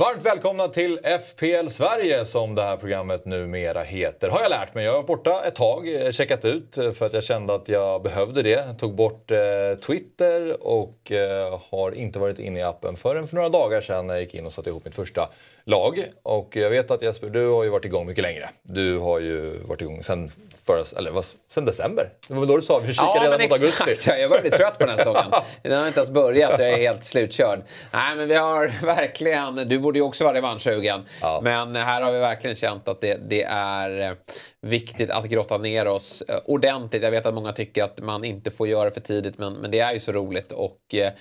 Varmt välkomna till FPL Sverige som det här programmet numera heter. Har jag lärt mig. Jag har varit borta ett tag, eh, checkat ut eh, för att jag kände att jag behövde det. Jag tog bort eh, Twitter och eh, har inte varit inne i appen förrän för några dagar sedan när jag gick in och satte ihop mitt första lag. Och jag vet att Jesper, du har ju varit igång mycket längre. Du har ju varit igång sen, förra, eller, vad, sen december. Det var väl då du sa vi kikar ja, redan mot exakt. augusti. Ja, jag börjar bli trött på den här säsongen. Den har inte ens börjat jag är helt slutkörd. Nej, men vi har verkligen... Du borde ju också vara revanschsugen. Ja. Men här har vi verkligen känt att det, det är eh, viktigt att grotta ner oss eh, ordentligt. Jag vet att många tycker att man inte får göra det för tidigt, men, men det är ju så roligt. Och eh,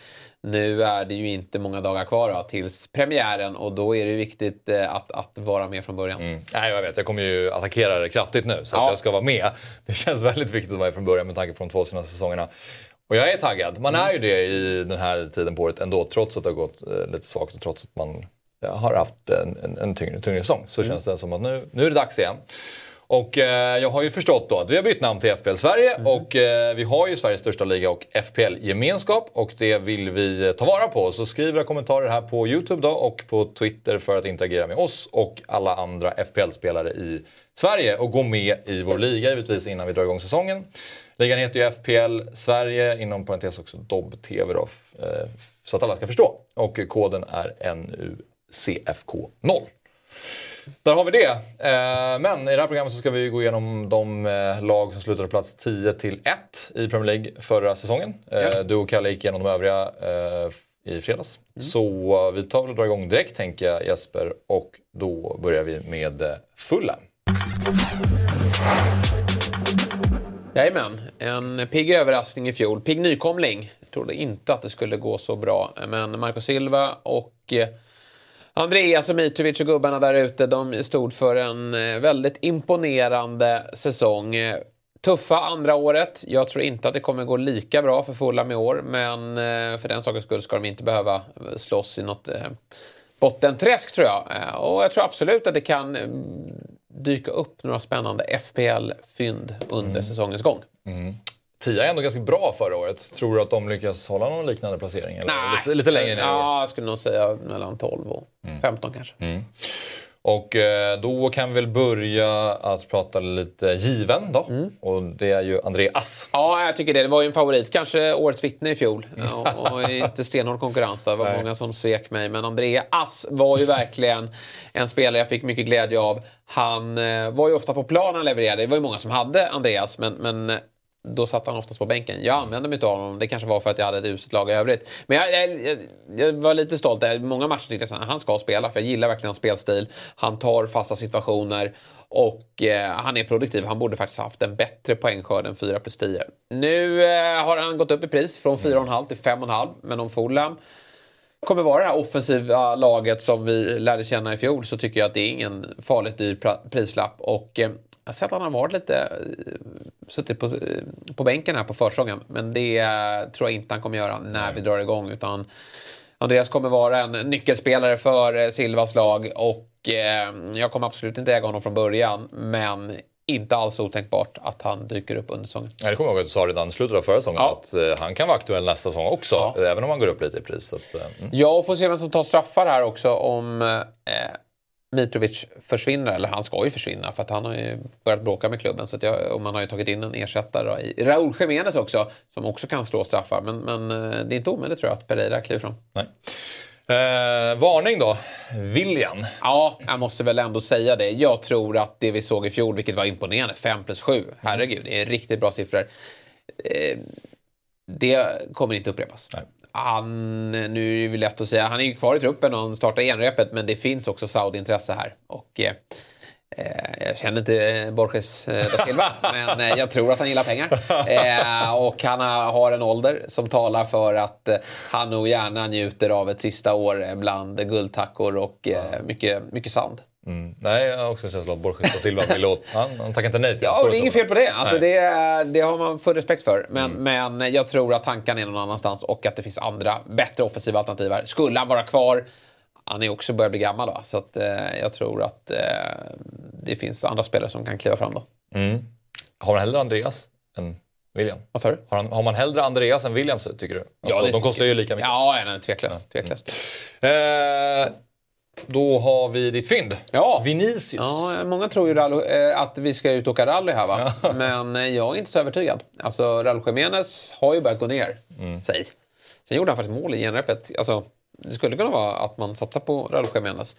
nu är det ju inte många dagar kvar då, tills premiären och då är det viktigt eh, att, att vara med från början. Mm. Nej, jag vet. Jag kommer ju attackera det kraftigt nu så Ja. att jag ska vara med. Det känns väldigt viktigt att vara med från början med tanke på de två senaste säsongerna. Och jag är taggad. Man är ju det i den här tiden på året ändå trots att det har gått eh, lite svagt och trots att man ja, har haft en, en, en tyngre, tyngre säsong. Så känns det som att nu, nu är det dags igen. Och eh, jag har ju förstått då att vi har bytt namn till FPL Sverige och eh, vi har ju Sveriges största liga och FPL-gemenskap och det vill vi ta vara på. Så skriv era kommentarer här på Youtube då och på Twitter för att interagera med oss och alla andra FPL-spelare i Sverige och gå med i vår liga givetvis innan vi drar igång säsongen. Ligan heter ju FPL Sverige, inom parentes också Dobb-TV då, eh, så att alla ska förstå. Och koden är NUCFK0. Där har vi det. Eh, Men i det här programmet så ska vi gå igenom de eh, lag som slutade på plats 10 till 1 i Premier League förra säsongen. Eh, Ja. Du och Kalle gick igenom de övriga i fredags. Så eh, vi tar väl och drar igång direkt tänker jag Jesper. Och då börjar vi med Fulham. Jajamän, en pigg överraskning i fjol. Pigg nykomling. Jag trodde inte att det skulle gå så bra. Men Marco Silva och Andreas och Mitrovic och gubbarna där ute, de stod för en eh, väldigt imponerande säsong. Tuffa andra året. Jag tror inte att det kommer gå lika bra för Fulham i år, men eh, för den sakens skull ska de inte behöva eh, slåss i något bottenträsk tror jag. Och jag tror absolut att det kan dyka upp några spännande FPL-fynd under säsongens gång. 10 är ändå ganska bra förra året. Tror du att de lyckas hålla någon liknande placering? Eller lite, lite längre ner? Ja, jag skulle nog säga mellan 12 och 15 kanske. Och eh, då kan vi väl börja att prata lite given då. Och det är ju André Ass. Ja, jag tycker det. Det var ju en favorit. Kanske årets vittne i fjol. Och, och inte stenhård konkurrens. då. Det var Nej. många som svek mig. Men Andrea Ass var ju verkligen en spelare jag fick mycket glädje av. Han eh, var ju ofta på plan han levererade. Det var ju många som hade Andreas, men, men då satt han oftast på bänken. Jag använde mig inte av honom. Det kanske var för att jag hade ett uselt lag i övrigt. Men jag, jag, jag, var lite stolt. Många matcher tyckte jag att han ska spela, för jag gillar verkligen hans spelstil. Han tar fasta situationer. Och eh, han är produktiv. Han borde faktiskt haft en bättre poängskörd än 4 plus 10. Nu eh, har han gått upp i pris från 4,5 till 5,5. Men om Fulham kommer vara det här offensiva laget som vi lärde känna i fjol så tycker jag att det är ingen farligt dyr prislapp. Och eh, jag har sett att han har varit lite eh, suttit på, eh, på bänken här på försäsongen. Men det tror jag inte han kommer göra när vi drar igång. Utan Andreas kommer vara en nyckelspelare för eh, Silvas lag och eh, jag kommer absolut inte äga honom från början. Men inte alls otänkbart att han dyker upp under säsongen. Ja, det kommer jag ihåg att du sa redan i slutet av förra säsongen Ja. att eh, han kan vara aktuell nästa säsong också. Ja. Även om han går upp lite i pris. Att, eh, mm. Ja, och får se vem som tar straffar här också om eh, Mitrovic försvinner. Eller han ska ju försvinna för att han har ju börjat bråka med klubben. Så jag, och man har ju tagit in en ersättare i Raúl Jiménez också som också kan slå straffar. Men, men eh, det är inte omöjligt tror jag att Pereira kliver fram. Nej. Eh, varning då. William. Ja, jag måste väl ändå säga det. Jag tror att det vi såg i fjol, vilket var imponerande, 5 plus 7. Herregud, det är riktigt bra siffror. Eh, det kommer inte upprepas. Nej. Han, nu är det ju lätt att säga, han är ju kvar i truppen och han startar enrepet, men det finns också Saudi-intresse här. Och eh, eh, jag känner inte Borges eh, da Silva, men eh, jag tror att han gillar pengar. Eh, och han har en ålder som talar för att eh, han nog gärna njuter av ett sista år eh, bland guldtackor och eh, mycket, mycket sand. Mm. Nej, jag har också en känsla av Borges da Silva vill åt. Han, han tackar inte nej till Ja, det är inget fel på det. Alltså, det, det har man full respekt för. Men, men jag tror att tanken är någon annanstans och att det finns andra bättre offensiva alternativ här. Skulle han vara kvar, han är också börjar bli gammal va? så att, eh, jag tror att eh, det finns andra spelare som kan kliva fram då. Mm. Har man hellre Andreas än William? Vad sa du? Har, han, har man hellre Andreas än William tycker du? Alltså, det de kostar ju lika mycket. Ja, ja nej, tveklöst. tveklöst. Eh, Då har vi ditt fynd. Ja. Vinicius. Ja, många tror ju rally, eh, att vi ska ut och åka rally här va. Men eh, jag är inte så övertygad. Alltså Raúl Jiménez har ju börjat gå ner sig. Sen gjorde han faktiskt mål i genrepet. Alltså, det skulle kunna vara att man satsar på Raúl Jiménez.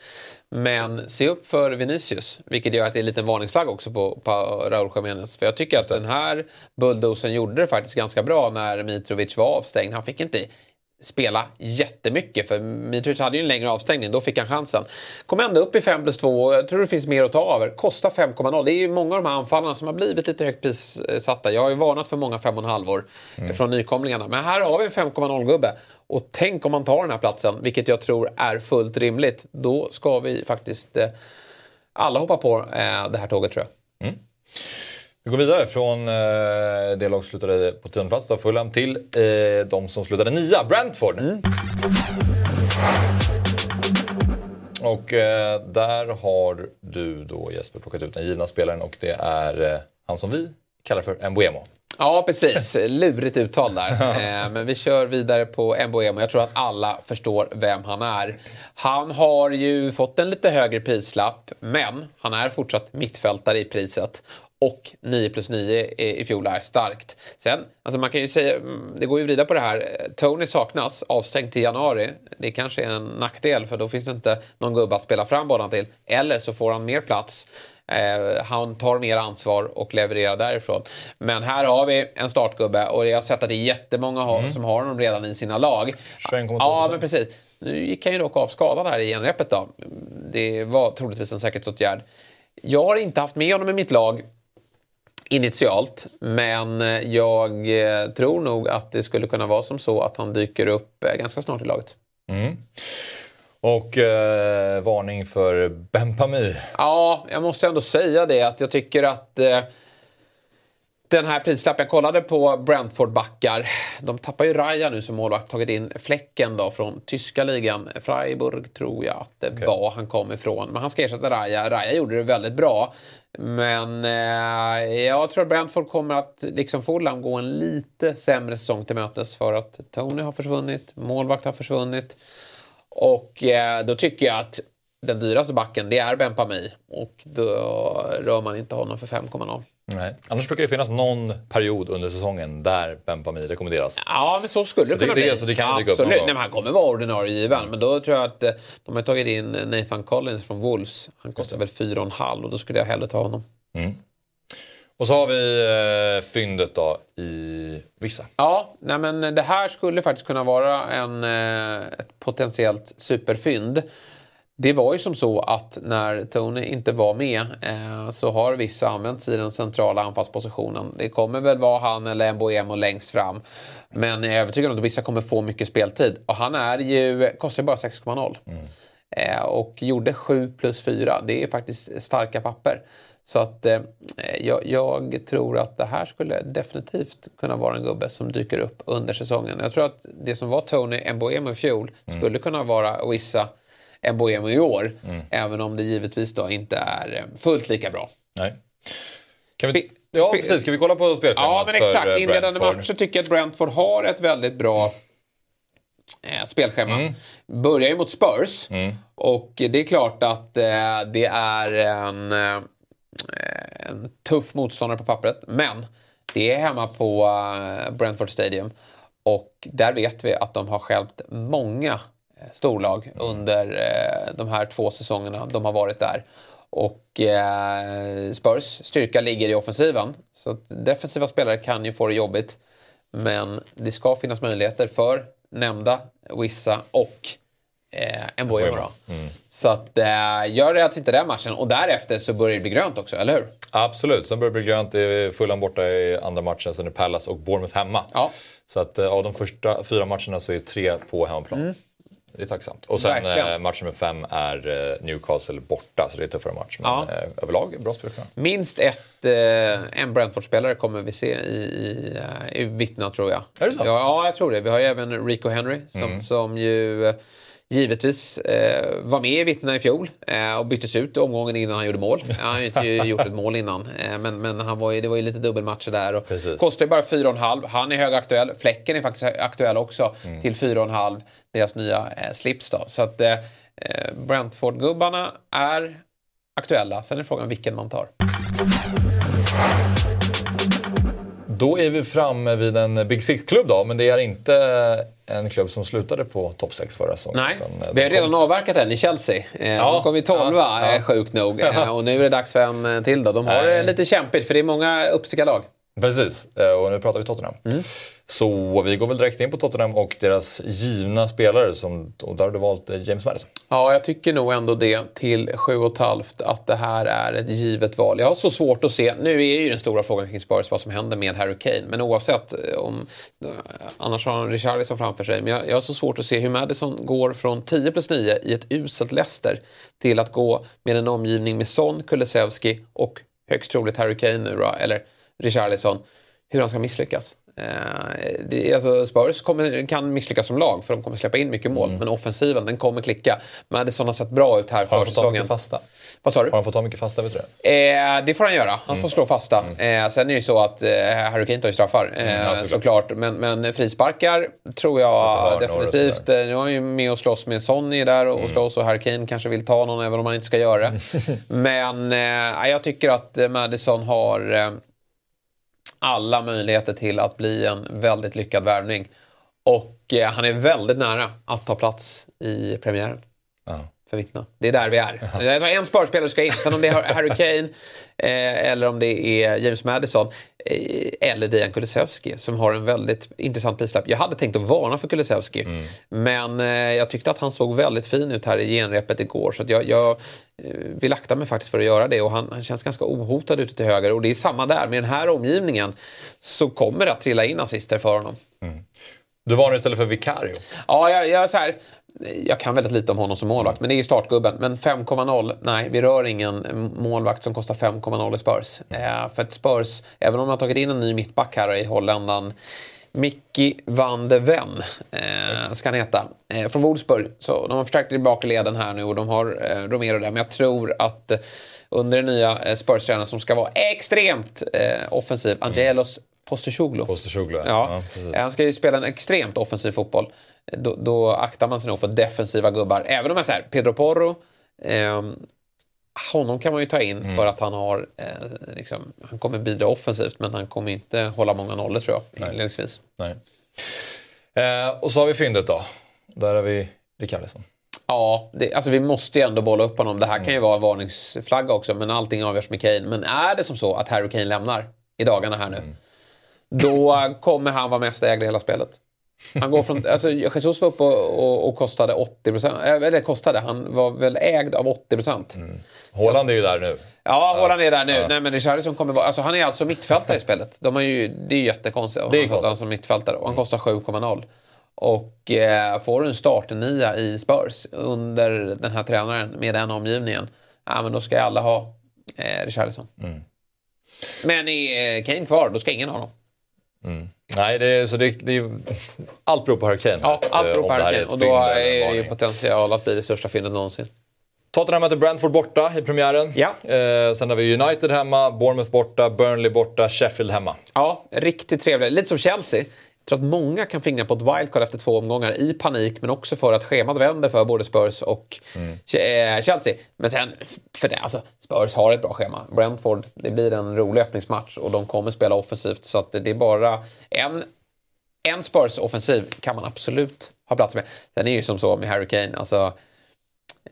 Men se upp för Vinicius. Vilket gör att det är en liten varningsflagg också på, på Raúl Jiménez. För jag tycker att den här bulldozen gjorde det faktiskt ganska bra när Mitrovic var avstängd. Han fick inte spela jättemycket för Mitrovic hade ju en längre avstängning, då fick han chansen. Kom ändå upp i 5 plus 2 jag tror det finns mer att ta över. Kostar 5,0. Det är ju många av de här anfallarna som har blivit lite högt prissatta. Jag har ju varnat för många 5,5 mm. från nykomlingarna. Men här har vi en 5,0-gubbe. Och tänk om man tar den här platsen, vilket jag tror är fullt rimligt. Då ska vi faktiskt eh, alla hoppa på eh, det här tåget tror jag. Mm. Vi går vidare från eh, det lag som slutade på tionde plats, Fulham, till eh, de som slutade nia, Brentford. Mm. Och eh, där har du då Jesper plockat ut den givna spelaren och det är eh, han som vi kallar för Mbuemo. Ja, precis. Lurigt uttal där. Eh, men vi kör vidare på Mbuemo. Jag tror att alla förstår vem han är. Han har ju fått en lite högre prislapp, men han är fortsatt mittfältare i priset och 9 plus 9 i fjol är starkt. Sen, alltså man kan ju säga, mm, det går ju att vrida på det här. Tony saknas, avstängd till januari. Det kanske är en nackdel för då finns det inte någon gubbe att spela fram bollen till. Eller så får han mer plats. Eh, han tar mer ansvar och levererar därifrån. Men här har vi en startgubbe och jag har sett att det är jättemånga mm. som har honom redan i sina lag. Ja, men precis. Nu gick han ju dock av skadad här i genrepet då. Det var troligtvis en säkerhetsåtgärd. Jag har inte haft med honom i mitt lag initialt. Men jag eh, tror nog att det skulle kunna vara som så att han dyker upp eh, ganska snart i laget. Mm. Och eh, varning för Bempami. Ja, jag måste ändå säga det att jag tycker att eh, den här prislappen, jag kollade på Brentford-backar. De tappar ju Raja nu som målvakt, tagit in Fläcken då från tyska ligan. Freiburg tror jag att det okay. var han kom ifrån. Men han ska ersätta Raja. Raja gjorde det väldigt bra. Men eh, jag tror att Brentford kommer att, liksom Fulham, gå en lite sämre säsong till mötes för att Tony har försvunnit, målvakt har försvunnit. Och eh, då tycker jag att den dyraste backen, det är Bempami. Och då rör man inte honom för 5,0. Nej. Annars brukar det finnas någon period under säsongen där Bempami rekommenderas. Ja, men så skulle så det kunna det, bli. Det, så det kan ja, Absolut. Nej, men han kommer vara ordinarie given. Men då tror jag att eh, de har tagit in Nathan Collins från Wolves. Han kostar väl 4,5 och då skulle jag hellre ta honom. Mm. Och så har vi eh, fyndet då i vissa. Ja, nej men det här skulle faktiskt kunna vara en, eh, ett potentiellt superfynd. Det var ju som så att när Tony inte var med eh, så har vissa använts i den centrala anfallspositionen. Det kommer väl vara han eller Mboemo längst fram. Men jag är övertygad om att vissa kommer få mycket speltid. Och han är ju, kostar ju bara 6,0. Mm. Eh, och gjorde 7 plus 4. Det är faktiskt starka papper. Så att eh, jag, jag, tror att det här skulle definitivt kunna vara en gubbe som dyker upp under säsongen. Jag tror att det som var Tony Mboemo i fjol mm. skulle kunna vara Wissa Mboemo i år. Mm. Även om det givetvis då inte är eh, fullt lika bra. Nej. Kan vi, ja, precis. Ska vi kolla på spelschemat Ja, men exakt. Eh, Inledande matcher tycker jag att Brentford har ett väldigt bra eh, spelschema. Mm. Börjar ju mot Spurs. Mm. Och det är klart att eh, det är en, eh, en tuff motståndare på pappret. Men det är hemma på eh, Brentford Stadium. Och där vet vi att de har skälpt många storlag under eh, de här två säsongerna de har varit där. Och eh, Spurs styrka ligger i offensiven. Så defensiva spelare kan ju få det jobbigt. Men det ska finnas möjligheter för nämnda Wissa och eh, Mboemo. Mm. Så att eh, gör det alltså inte den matchen och därefter så börjar det bli grönt också, eller hur? Absolut, sen börjar det bli grönt. Är Fulham borta i andra matchen, sen är Palace och Bournemouth hemma. Ja. Så att av de första fyra matcherna så är tre på hemmaplan. Mm det är tacksamt. Och sen Verkligen. Eh, match nummer fem är eh, Newcastle borta, så det är tuffare match. Men ja. Eh, överlag bra spelschema. Minst ett, en Brentford-spelare kommer vi se i, i, i vittna tror jag. Är det så? Ja, ja, jag tror det. Vi har ju även Rico Henry som, mm. som ju givetvis eh, var med i vittnena i fjol eh, och byttes ut omgången innan han gjorde mål. Han har ju inte gjort ett mål innan. Eh, men men han var ju, det var ju lite dubbelmatcher där. Och kostar ju bara 4,5. Han är högaktuell. Fläcken är faktiskt aktuell också mm. till 4,5. Deras nya eh, slips då. Så att, eh, Eh, Brentford-gubbarna är aktuella. Sen är frågan vilken man tar. Då är vi framme vid en Big Six-klubb då, men det är inte en klubb som slutade på topp 6 förra säsongen. Nej, utan, eh, vi har de redan avverkat en i Chelsea. Eh, Ja, de kom i tolva, ja, ja. eh, sjukt nog. Eh, och nu är det dags för en till då. De har det lite kämpigt för det är många uppstickarlag. Precis, och nu pratar vi Tottenham. Mm. Så vi går väl direkt in på Tottenham och deras givna spelare. Som, och där har du valt eh, James Madison. Ja, jag tycker nog ändå det till 7,5 att det här är ett givet val. Jag har så svårt att se, nu är ju den stora frågan kring Spurs vad som händer med Harry Kane, men oavsett eh, om, eh, annars har han Richarlison framför sig, men jag, jag har så svårt att se hur Madison går från 10 plus 9 i ett uselt Leicester till att gå med en omgivning med Son, Kulusevski och högst troligt Harry Kane nu då, eller Richarlison, hur han ska misslyckas. Eh, det, alltså Spurs kommer, kan misslyckas som lag för de kommer släppa in mycket mål. Men offensiven den kommer klicka. Madison har sett bra ut här för säsongen. fasta? Vad sa du? Har han fått ta mycket fasta, vet du det? Eh, det får han göra. Han får slå fasta. Eh, sen är det ju så att eh, Harry Kane tar ju straffar eh, ja, såklart. Men, men frisparkar tror jag definitivt. Eh, nu är han ju med och slåss med Sonny där och, och slåss och Harry Kane kanske vill ta någon även om han inte ska göra det. men eh, jag tycker att eh, Madison har alla möjligheter till att bli en väldigt lyckad värvning. Och eh, han är väldigt nära att ta plats i premiären Ja. för vittna. Det är där vi är. Jag tror en sparspelare ska in. Sen om det är Harry Kane eh, eller om det är James Madison eller Dejan Kulusevski som har en väldigt intressant prislapp. Jag hade tänkt att varna för Kulusevski men eh, jag tyckte att han såg väldigt fin ut här i genrepet igår så jag, jag eh, vill akta mig faktiskt för att göra det och han, han känns ganska ohotad ute till höger och det är samma där. Med den här omgivningen så kommer det att trilla in assister för honom. Du varnar istället för Vicario. Ja, jag, jag, så här, jag kan väldigt lite om honom som målvakt, men det är startgubben. Men 5,0, nej, vi rör ingen målvakt som kostar 5,0 i Spurs. Eh, för att Spurs, även om de har tagit in en ny mittback här i holländan, Mickey van de Ven eh, ska han heta. Eh, från Wolfsburg. Så de har förstärkt i bakre leden här nu och de har eh, Romero där. Men jag tror att eh, under den nya eh, Spurs-tränaren som ska vara extremt eh, offensiv, Angelos Postecoglou. Postecoglou, ja. Ja, precis. han ska ju spela en extremt offensiv fotboll. Då, då aktar man sig nog för defensiva gubbar. Även om jag säger Pedro Porro, ehm, honom kan man ju ta in Mm. för att han har, eh, liksom, han kommer bidra offensivt men han kommer inte hålla många nollor tror jag inledningsvis. Nej. Eh, och så har vi fyndet då. Där har vi Rikardisson. Ja, det, alltså vi måste ju ändå bolla upp honom. Det här Mm. kan ju vara en varningsflagga också, men allting avgörs med Kane. Men är det som så att Harry Kane lämnar i dagarna här nu, Mm. då kommer han vara mest ägd i hela spelet. Han går från, alltså Jesus var uppe och, och, och kostade 80 procent, eller kostade, han var väl ägd av 80 procent. Mm. Haaland är ju där nu. Ja, Haaland är där nu. Nej, men Richarlison kommer vara... Alltså, han är alltså mittfältare i spelet. De har ju, det är ju jättekonstigt. Det är konstigt. Han som mittfältare. Och han kostar 7,0. Och eh, får du en startnia i Spurs under den här tränaren med den omgivningen. Ja, men då ska alla ha eh, Richarlison. Mm. Men är eh, Kane kvar, då ska ingen ha honom. Nej, det så det, det allt beror på Harry Kane. Ja, allt Eh, beror om på ett Och då är det ju potential att bli det största fyndet någonsin. Tottenham möter Brentford borta i premiären. Ja. Eh, sen har vi United hemma, Bournemouth borta, Burnley borta, Sheffield hemma. Ja, riktigt trevligt. Lite som Chelsea. Tror att många kan fingra på ett wildcard efter två omgångar i panik men också för att schemat vänder för både Spurs och Che- eh, Chelsea. Men sen, för det, alltså, Spurs har ett bra schema. Brentford, det blir en rolig öppningsmatch och de kommer spela offensivt så att det är bara en, en Spurs-offensiv kan man absolut ha plats med. Sen är det ju som så med Harry Kane, alltså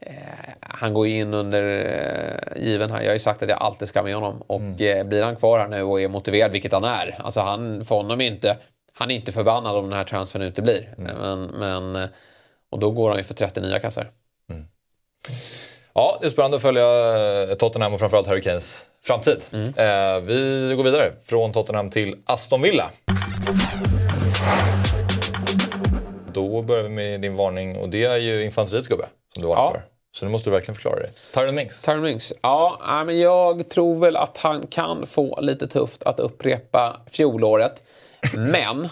Eh, han går in under eh, given här. Jag har ju sagt att jag alltid ska med honom. Och eh, blir han kvar här nu och är motiverad, vilket han är. Alltså han, för honom är inte, han är inte förbannad om den här transfern uteblir. Men, men, eh, och då går han ju för 39 kassar. Ja, det är spännande att följa eh, Tottenham och framförallt Harry Kanes framtid. Mm. Eh, vi går vidare från Tottenham till Aston Villa. Då börjar vi med din varning och det är ju infanteriets gubbe som du varnar Ja. för. Så nu måste du verkligen förklara det. Tyron Mings. Tyron Mings. Ja, men jag tror väl att han kan få lite tufft att upprepa fjolåret. Men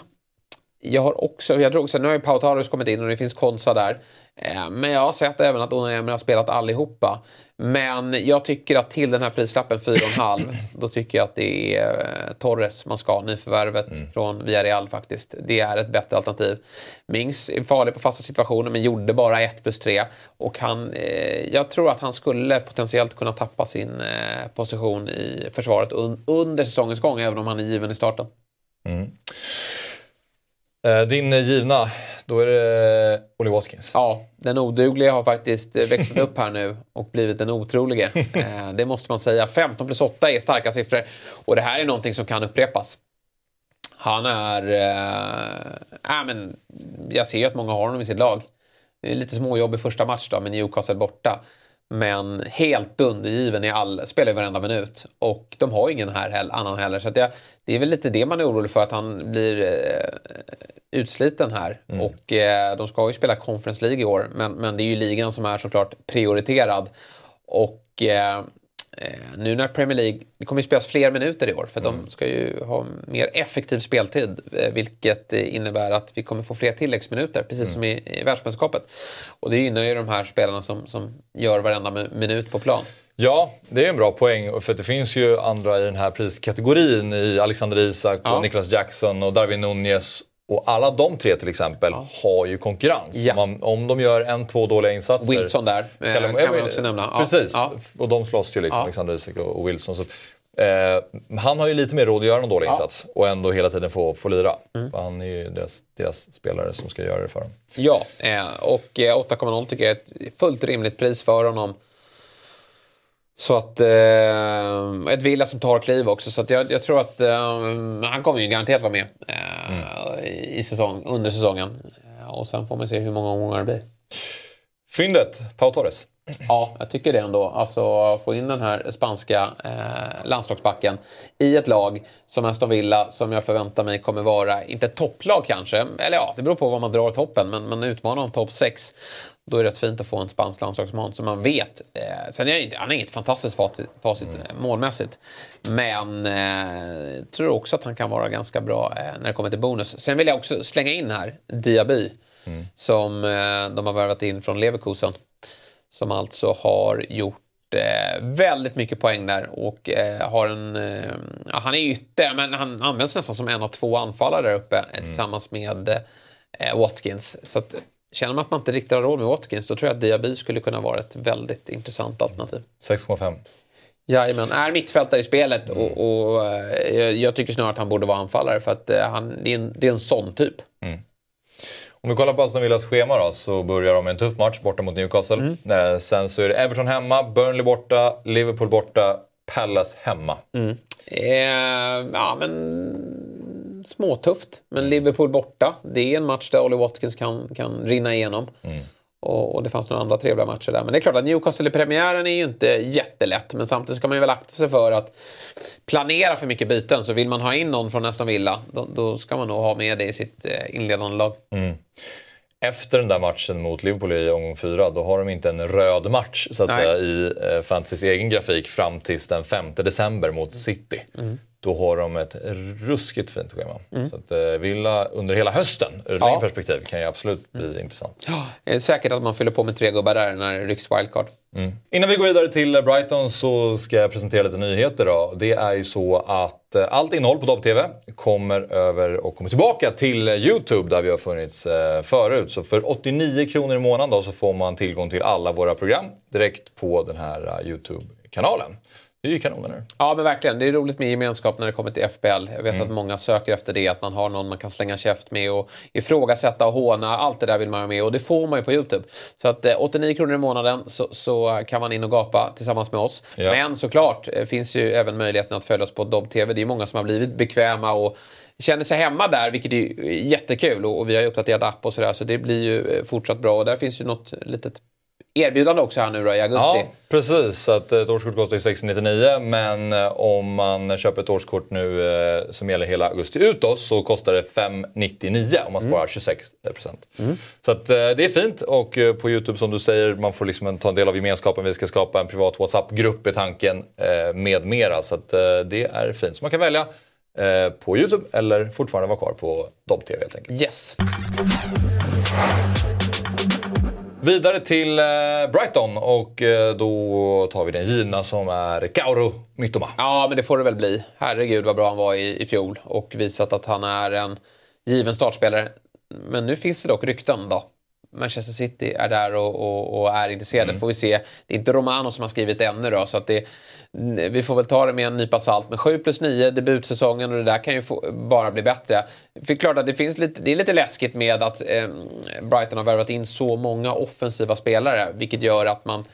jag har också, jag tror också, nu har ju Pautarius kommit in och det finns Konsa där. Eh, men jag har sett även att Emery har spelat allihopa. Men jag tycker att till den här prislappen 4,5 då tycker jag att det är eh, Torres man ska ha, nyförvärvet mm. från Villarreal faktiskt. Det är ett bättre alternativ. Mings är farlig på fasta situationer men gjorde bara 1 plus 3. Och han, eh, jag tror att han skulle potentiellt kunna tappa sin eh, position i försvaret un under säsongens gång även om han är given i starten. Mm. Eh, din eh, givna, då är det eh, Olly Watkins. Ja, den odugliga har faktiskt växlat upp här nu och blivit den otrolige. Det måste man säga. 15 plus 8 är starka siffror och det här är någonting som kan upprepas. Han är... Äh, äh, men jag ser ju att många har honom i sitt lag. Det är lite småjobb i första match då med Newcastle borta. Men helt undergiven i all, spelar i varenda minut. Och de har ju ingen här annan heller. Så det, det är väl lite det man är orolig för, att han blir eh, utsliten här. Mm. Och eh, de ska ju spela Conference League i år, men, men det är ju ligan som är såklart prioriterad. Och Eh, nu när Premier League, det kommer ju spelas fler minuter i år för mm. de ska ju ha mer effektiv speltid eh, vilket innebär att vi kommer få fler tilläggsminuter precis mm. som i, i världsmästerskapet. Och det gynnar ju de här spelarna som, som gör varenda minut på plan. Ja, det är en bra poäng för det finns ju andra i den här priskategorin i Alexander Isak och ja. Niklas Jackson och Darwin Nunez och alla de tre till exempel ja. har ju konkurrens. Ja. Man, om de gör en, två dåliga insatser. Wilson där eh, kan man också nämna. Ja. Precis, och de slåss ju liksom, Alexander Isak och Wilson. Så, eh, han har ju lite mer råd att göra en dålig insats och ändå hela tiden få, få lira. Mm. Han är ju deras, deras, spelare som ska göra det för dem. Ja, eh, och 8,0 eh, tycker jag är ett fullt rimligt pris för honom. Så att, eh, ett Villa som tar kliv också. Så jag, jag tror att eh, han kommer ju garanterat vara med eh, mm. I säsong, under säsongen. Eh, och sen får man se hur många omgångar det blir. Fyndet, Pau Torres. Ja, jag tycker det ändå. Alltså få in den här spanska eh, landslagsbacken i ett lag som Aston Villa som jag förväntar mig kommer vara, inte ett topplag kanske, eller ja, det beror på vad man drar toppen, men man utmanar om topp 6. Då är det rätt fint att få en spansk landslagsman som man vet. Eh, sen är det, han är inget fantastiskt facit, facit mm. Målmässigt. Men eh, tror också att han kan vara ganska bra eh, när det kommer till bonus. Sen vill jag också slänga in här Diaby. Mm. Som eh, de har värvat in från Leverkusen. Som alltså har gjort eh, väldigt mycket poäng där och eh, har en... Ja, han är ytter, men han används nästan som en av två anfallare där uppe mm. tillsammans med Watkins. Så att, känner man att man inte riktigt har råd med Watkins då tror jag att Diaby skulle kunna vara ett väldigt intressant alternativ. 6,5. Jajamän, är mittfältare i spelet mm. och, och eh, jag tycker snarare att han borde vara anfallare för att eh, han, det, är en, det är en sån typ. Mm. Om vi kollar på Aston Villas schema då så börjar de med en tuff match borta mot Newcastle. Mm. Eh, sen så är det Everton hemma, Burnley borta, Liverpool borta, Palace hemma. Mm. Eh, ja men småtufft. Men Liverpool borta, det är en match där Olly Watkins kan, kan rinna igenom. Mm. Och, och, det fanns några andra trevliga matcher där. Men det är klart att Newcastle i premiären är ju inte jättelätt. Men samtidigt ska man ju väl akta sig för att planera för mycket byten. Så vill man ha in någon från Aston Villa, då, då ska man nog ha med det i sitt eh, inledande lag. Mm. Efter den där matchen mot Liverpool i omgång fyra, då har de inte en röd match så att säga, i eh, Fantasys egen grafik fram tills den 5 december mot City. Mm då har de ett ruskigt fint schema. Mm. Så att eh, Villa under hela hösten, ur ja. perspektiv, kan ju absolut bli mm. intressant. Ja, är säkert att man fyller på med tre gubbar där när det rycks wildcard. Mm. Innan vi går vidare till Brighton så ska jag presentera lite nyheter. Då. Det är ju så att eh, allt innehåll på Dobb-TV kommer över och kommer tillbaka till Youtube där vi har funnits eh, förut. Så för 89 kronor i månaden då, så får man tillgång till alla våra program direkt på den här Youtube-kanalen. Det är ju kanon, eller? Ja, men verkligen. Det är roligt med gemenskap när det kommer till FBL. Jag vet mm. att många söker efter det, att man har någon man kan slänga käft med och ifrågasätta och håna. Allt det där vill man ha med och det får man ju på Youtube. Så att eh, 89 kronor i månaden så, så, kan man in och gapa tillsammans med oss. Ja. Men såklart eh, finns ju även möjligheten att följa oss på Dobb TV. Det är många som har blivit bekväma och känner sig hemma där, vilket är jättekul. Och, och vi har ju uppdaterat app och sådär, så det blir ju eh, fortsatt bra. Och där finns ju något litet erbjudande också här nu då i augusti. Ja, precis. Att ett årskort kostar 699 men eh, om man köper ett årskort nu eh, som gäller hela augusti ut oss så kostar det 599 om man sparar mm. 26 Mm. Så att eh, det är fint och på Youtube som du säger man får liksom ta en del av gemenskapen. Vi ska skapa en privat WhatsApp-grupp i tanken med mera så att det är fint. Så man kan välja eh, på Youtube eller fortfarande vara kvar på Dobb-TV helt enkelt. Yes. Vidare till eh, Brighton och eh, då tar vi den givna som är Kauru Mittoma. Ja, men det får det väl bli. Herregud vad bra han var i, i fjol och visat att han är en given startspelare. Men nu finns det dock rykten då. Manchester City är där och, och, och är intresserade. Mm. Får vi se. Det är inte Romano som har skrivit ännu då, så att det, vi får väl ta det med en nypa salt. Men 7 plus 9, debutsäsongen och det där kan ju få, bara bli bättre. För klart att det, finns lite, det är lite läskigt med att eh, Brighton har värvat in så många offensiva spelare, vilket gör att man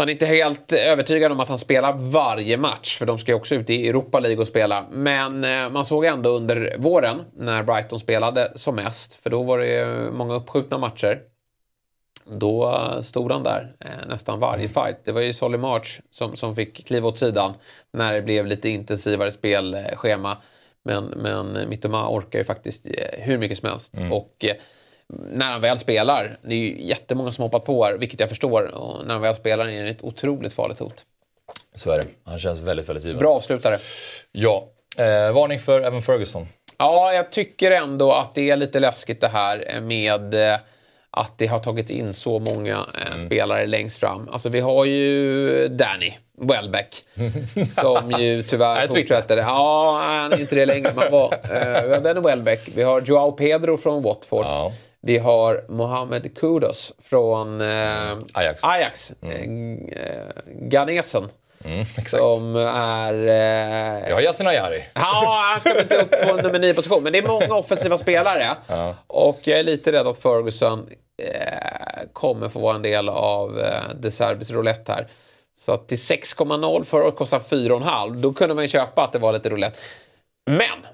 man är inte helt övertygad om att han spelar varje match, för de ska ju också ut i Europa League och spela. Men eh, man såg ändå under våren, när Brighton spelade som mest, för då var det många uppskjutna matcher. Då stod han där eh, nästan varje fight. Det var ju Solly March som, som fick kliva åt sidan när det blev lite intensivare spelschema. Men, men Mittoma orkar ju faktiskt eh, hur mycket som helst. Mm. Och när han väl spelar, det är ju jättemånga som hoppat på här, vilket jag förstår, och när han väl spelar är det ett otroligt farligt hot. Så är det. Han känns väldigt, väldigt given. Bra avslutare. Ja. Eh, varning för Evan Ferguson. Ja, jag tycker ändå att det är lite läskigt det här med eh, att det har tagit in så många eh, mm. spelare längst fram. Alltså vi har ju Danny Welbeck som ju tyvärr fortsätter. Ja, han är inte det längre. Man var, eh, Danny Welbeck. Vi har Joao Pedro från Watford. Ja. Vi har Mohamed Kudos från eh, Ajax. Ajax. Mm. Eh, Ganesen. Mm, som är... Eh... Jag har Yasin Ayari. Ja, han ska inte upp på nummer 9 position. Men det är många offensiva spelare. Ja. Och jag är lite rädd att Ferguson eh, kommer få vara en del av eh, De Serbis roulette här. Så att till 6,0 förra året kostade 4,5. Då kunde man ju köpa att det var lite roulette. Men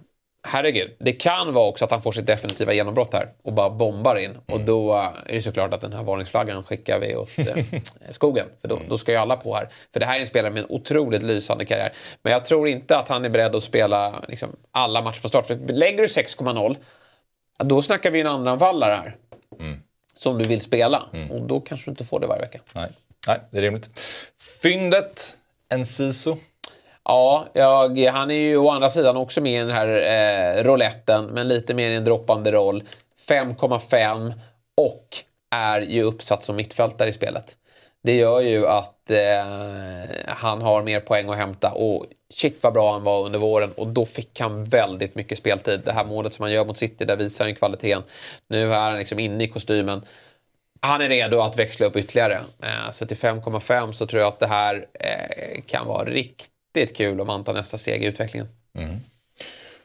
herregud, det kan vara också att han får sitt definitiva genombrott här och bara bombar in. Mm. Och då är det såklart att den här varningsflaggan skickar vi åt eh, skogen. För då, då, ska ju alla på här. För det här är en spelare med en otroligt lysande karriär. Men jag tror inte att han är beredd att spela liksom, alla matcher från start. För lägger du 6,0, då snackar vi en andraanfallare här. Mm. Som du vill spela. Mm. Och då kanske du inte får det varje vecka. Nej, Nej det är rimligt. Fyndet, en siso. Ja, jag, han är ju å andra sidan också med i den här eh, rouletten, men lite mer i en droppande roll. 5,5 och är ju uppsatt som mittfältare i spelet. Det gör ju att eh, han har mer poäng att hämta och shit vad bra han var under våren och då fick han väldigt mycket speltid. Det här målet som han gör mot City, där visar han kvaliteten. Nu är han liksom inne i kostymen. Han är redo att växla upp ytterligare. Eh, så till 5,5 så tror jag att det här eh, kan vara riktigt riktigt kul om man tar nästa steg i utvecklingen. Mm.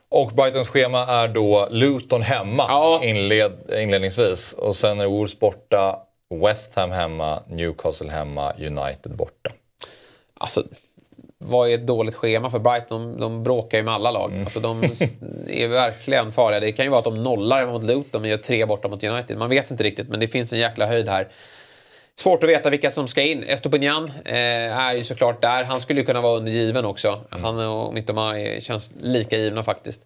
Och Brightons schema är då Luton hemma ja. inled, inledningsvis. Och sen är det Wolves borta, West Ham hemma, Newcastle hemma, United borta. Alltså, vad är ett dåligt schema för Brighton? De, de bråkar ju med alla lag. Mm. Alltså, de är verkligen farliga. Det kan ju vara att de nollar mot Luton men gör tre borta mot United. Man vet inte riktigt men det finns en jäkla höjd här. Svårt att veta vilka som ska in. Estopinian eh, är ju såklart där. Han skulle ju kunna vara undergiven också. Mm. Han och Mittoma känns lika givna faktiskt.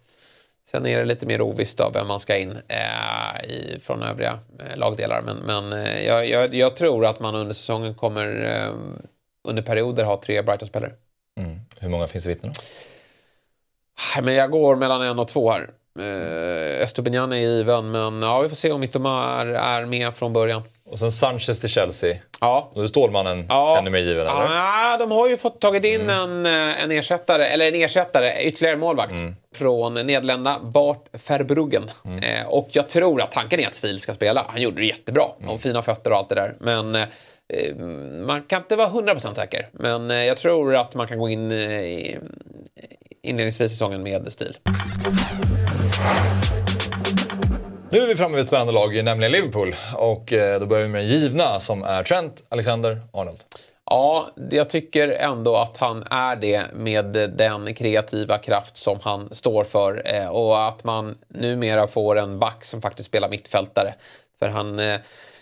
Sen är det lite mer ovisst av vem man ska in eh, i, från övriga eh, lagdelar. Men, men eh, jag, jag, jag, tror att man under säsongen kommer eh, under perioder ha tre Brighton-spelare. Mm. Hur många finns i vittnen? Men jag går mellan en och två här. Eh, Estopinian är given, men ja, vi får se om Mittoma är, är med från början. Och sen Sanchez till Chelsea. Ja. Då är Stålmannen ja. ännu mer given, eller? Ja, de har ju fått tagit in mm. en, eh, en ersättare, eller en ersättare, ytterligare målvakt. Mm. Från Nederländerna, Bart Verbruggen. Mm. Eh, och jag tror att tanken är att Stil ska spela. Han gjorde det jättebra. Mm. Och fina fötter och allt det där. Men eh, man kan inte vara 100% säker. Men eh, jag tror att man kan gå in eh, inledningsvis i säsongen med Stil. Nu är vi framme vid ett spännande lag, nämligen Liverpool. Och eh, då börjar vi med den givna som är Trent Alexander Arnold. Ja, jag tycker ändå att han är det med den kreativa kraft som han står för. Eh, och att man numera får en back som faktiskt spelar mittfältare. För han eh,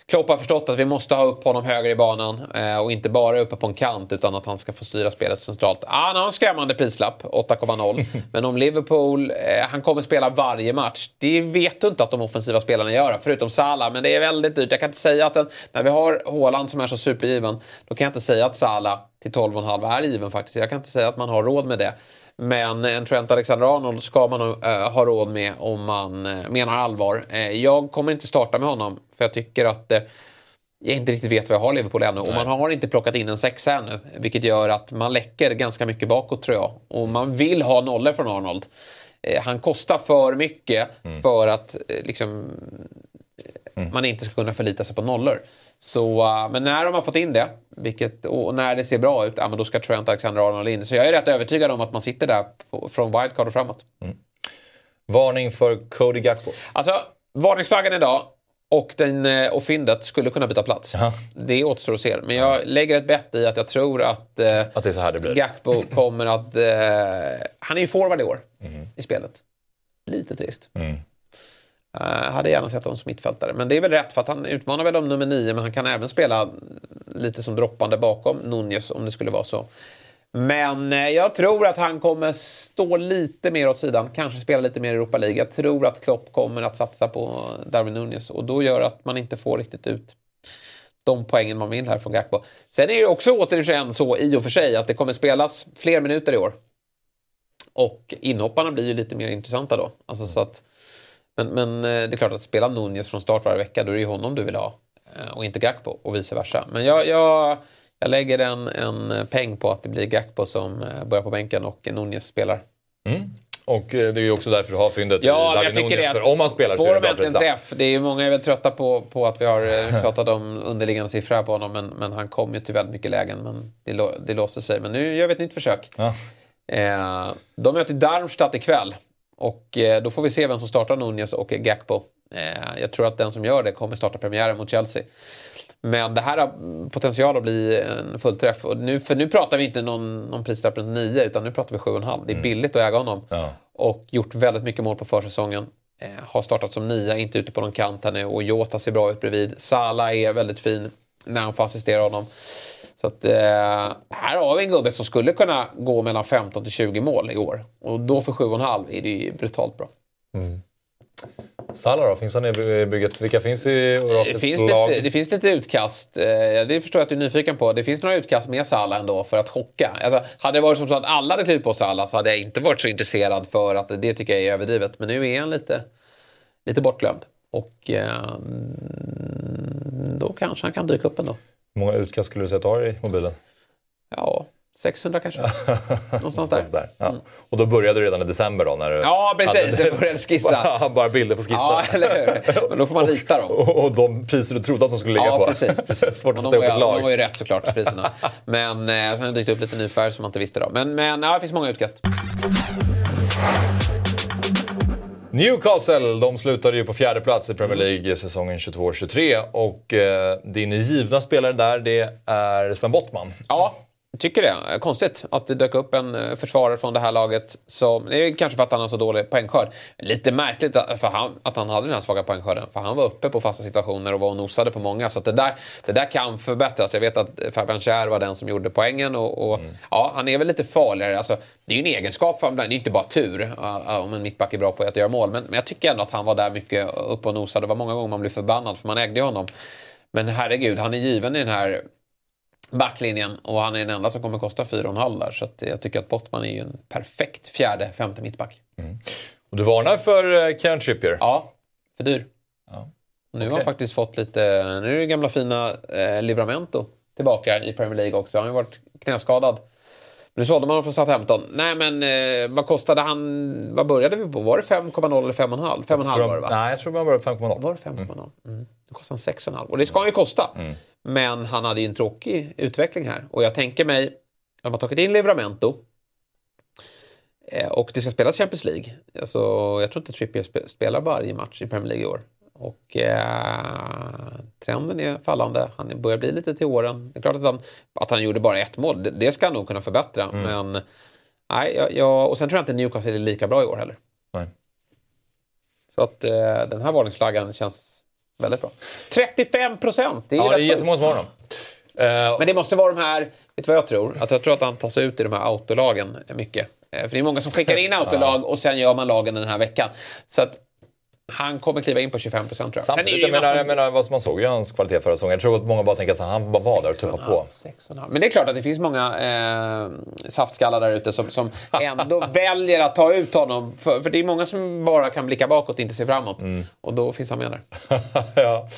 Klopp har förstått att vi måste ha upp honom högre i banan eh, och inte bara uppe på en kant utan att han ska få styra spelet centralt. Ah, han har en skrämmande prislapp, 8,0. Men om Liverpool, eh, han kommer spela varje match. Det vet du inte att de offensiva spelarna gör, förutom Salah. Men det är väldigt dyrt. Jag kan inte säga att den, när vi har Haaland som är så supergiven, då kan jag inte säga att Salah till 12,5 är given faktiskt. Jag kan inte säga att man har råd med det. Men en Trent Alexander-Arnold ska man nog eh, ha råd med om man eh, menar allvar. Eh, jag kommer inte starta med honom för jag tycker att eh, jag inte riktigt vet vad jag har Liverpool ännu. Och man har inte plockat in en sexa ännu. Vilket gör att man läcker ganska mycket bakåt tror jag. Och man vill ha nollor från Arnold. Eh, han kostar för mycket för att eh, liksom, man inte ska kunna förlita sig på nollor. Så, uh, men när de har fått in det, vilket, och när det ser bra ut, ja, men då ska Trent Alexander-Arnold in. Så jag är rätt övertygad om att man sitter där på, från wildcard och framåt. Varning för Cody Gakpo. Alltså, varningsflaggan idag och, den, eh, och fyndet skulle kunna byta plats. Ja. Det återstår att se. Men jag lägger ett bett i att jag tror att, eh, Att det är så här det blir. Gakpo kommer att... Eh, han är ju forward i år i spelet. Lite trist. Mm. Uh, hade gärna sett honom som mittfältare. Men det är väl rätt för att han utmanar väl om nummer nio men han kan även spela lite som droppande bakom Nunez om det skulle vara så. Men eh, jag tror att han kommer stå lite mer åt sidan. Kanske spela lite mer i Europa League. Jag tror att Klopp kommer att satsa på Darwin Nunez och då gör att man inte får riktigt ut de poängen man vill här från Gakpo. Sen är det också återigen så i och för sig att det kommer spelas fler minuter i år. Och inhopparna blir ju lite mer intressanta då. Alltså så att, men, men eh, det är klart att spela Nunez från start varje vecka, då är det ju honom du vill ha. eh, Och inte Gakpo och vice versa. Men jag, jag, jag lägger en, en peng på att det blir Gakpo som eh, börjar på bänken och Nunez spelar. Mm. Och det är ju också därför du har fyndet Ja, i det. Nunez. För om man spelar så är det de bra prestation. träff. Det är ju många är väl trötta på, på att vi har pratat om underliggande siffror här på honom. Men, men han kom ju till väldigt mycket lägen. Men det, det låste sig. Men nu gör vi ett nytt försök. Ja. Eh, de möter Darmstadt ikväll. Och eh, då får vi se vem som startar Nunez och Gakpo. Eh, jag tror att den som gör det kommer starta premiären mot Chelsea. Men det här har potential att bli en fullträff. Och nu, för nu pratar vi inte någon, någon prislapp runt 9 utan nu pratar vi 7,5. Det är billigt att äga honom. Ja. Och gjort väldigt mycket mål på försäsongen. Eh, har startat som nia, inte ute på någon kant här nu. Och Jota ser bra ut bredvid. Salah är väldigt fin när han får assistera honom. Så att, eh, här har vi en gubbe som skulle kunna gå mellan 15 till 20 mål i år. Och då för 7,5 är det ju brutalt bra. Salah då, finns han i bygget? Vilka finns i Det Orakets finns, lag? lite, det finns lite utkast. Eh, Det förstår jag att du är nyfiken på. Det finns några utkast med Salah ändå för att chocka. Alltså, hade det varit som så att alla hade klivit på Salah så hade jag inte varit så intresserad för att det tycker jag är överdrivet. Men nu är han lite, lite bortglömd. Och eh, då kanske han kan dyka upp ändå. Hur många utkast skulle du säga att du har i mobilen? Ja, 600 kanske. Någonstans där. där. Ja. Och då började du redan i december då? När du Ja, precis. hade- Jag började skissa. bara, bara bilder på skissen. Ja, eller hur? Men då får man rita dem. och, och de priser du trodde att de skulle ligga Ja, på. precis. precis. Svårt att sätta var, ett ju- de var lag. ju rätt såklart, priserna. Men eh, sen har det dykt upp lite ny färg som man inte visste då. Men, men ja, det finns många utkast. Newcastle, de slutade ju på fjärde plats i Premier League säsongen 22-23 och eh, din givna spelare där det är Sven Bottman. Ja, tycker det. Konstigt att det dök upp en eh, försvarare från det här laget. Som, det är kanske för att han har så dålig poängskörd. Lite märkligt för han, att han hade den här svaga poängskörden. För han var uppe på fasta situationer och var och nosade på många. Så det, där, det där kan förbättras. Jag vet att Fabian Schär var den som gjorde poängen. Och, och ja, han är väl lite farligare. Alltså, det är ju en egenskap för honom. Det är inte bara tur uh, om en mittback är bra på att göra mål. Men, men jag tycker ändå att han var där mycket uppe och nosade. Det var många gånger man blev förbannad för man ägde honom. Men herregud, han är given i den här backlinjen och han är den enda som kommer kosta 4,5 där. Så jag tycker att Bottman är ju en perfekt fjärde, femte mittback. Och du varnar för eh, Kieran Trippier. Ja, för dyr. Ja. Nu har Okej. han faktiskt fått lite, nu är det gamla fina eh, Livramento tillbaka i Premier League också. Han har ju varit knäskadad. Nu sålde man honom från Southampton. Nej men eh, vad kostade han, vad började vi på? Var det 5,0 eller 5,5? 5,5 var det va? Nej, jag tror man började på 5,0. Var det 5,0? Mm. Då kostar han 6,5. Och det ska han ju kosta. Men han hade ju en tråkig utveckling här. Och jag tänker mig, de har tagit in Livramento. eh, Och det ska spelas Champions League. Alltså, jag tror inte Trippier spe- spelar varje match i Premier League i år. Och eh, trenden är fallande. Han börjar bli lite till åren. Det är klart att han, att han gjorde bara ett mål. Det, det ska han nog kunna förbättra. Men nej, jag, jag, och sen tror jag inte Newcastle är lika bra i år heller. Nej. Så att eh, den här varningsflaggan känns väldigt bra. 35 procent! Det är Ja, det är jättemånga som har honom. Eh, Men det måste vara de här, vet du vad jag tror? Att jag tror att han tas ut i de här autolagen mycket. Eh, För det är många som skickar in autolag och sen gör man lagen den här veckan. Så att han kommer kliva in på 25 procent tror jag. Samtidigt, jag menar, jag menar, vad man såg ju hans kvalitet förra säsongen. Jag tror att många bara tänker att han bara var där och tuffade på. Men det är klart att det finns många eh, saftskallar där ute som, som ändå väljer att ta ut honom. För, för, det är många som bara kan blicka bakåt och inte se framåt. Mm. Och då finns han med där. ja.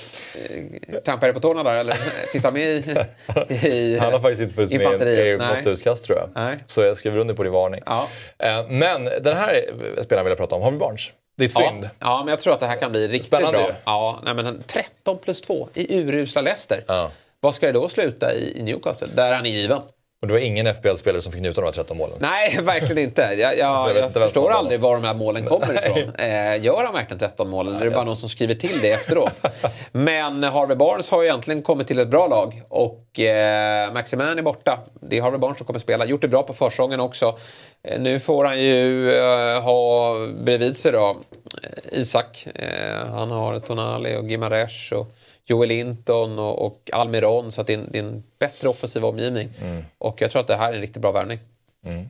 Eh, trampar det på tårna där eller finns han med i, i Han har faktiskt inte funnits med i något utkast tror jag. Nej. Så jag skriver under på din varning. Ja. Eh, men den här spelaren vill jag prata om, Harvey Barnes. Ditt ja, fynd. Ja, men jag tror att det här kan bli riktigt Spännande bra. Ju. Ja, nej, men 13 plus 2 i urusla Leicester. Ja. Vad ska det då sluta i, i Newcastle? Där han är given. Och det var ingen FBL-spelare som fick njuta av de här 13 målen? Nej, verkligen inte. Jag, jag, jag förstår aldrig var de här målen kommer ifrån. Eh, gör han verkligen 13 mål eller är det bara någon som skriver till det efteråt? Men Harvey Barnes har ju egentligen kommit till ett bra lag och eh, Maximan är borta. Det är Harvey Barnes som kommer spela. Gjort det bra på försången också. Eh, nu får han ju eh, ha bredvid sig då eh, Isak. Eh, han har Tonali och Gimaresh och Joel Linton och, och Almiron. Så att det är, en, det är en bättre offensiv omgivning. Mm. Och jag tror att det här är en riktigt bra värvning. Mm.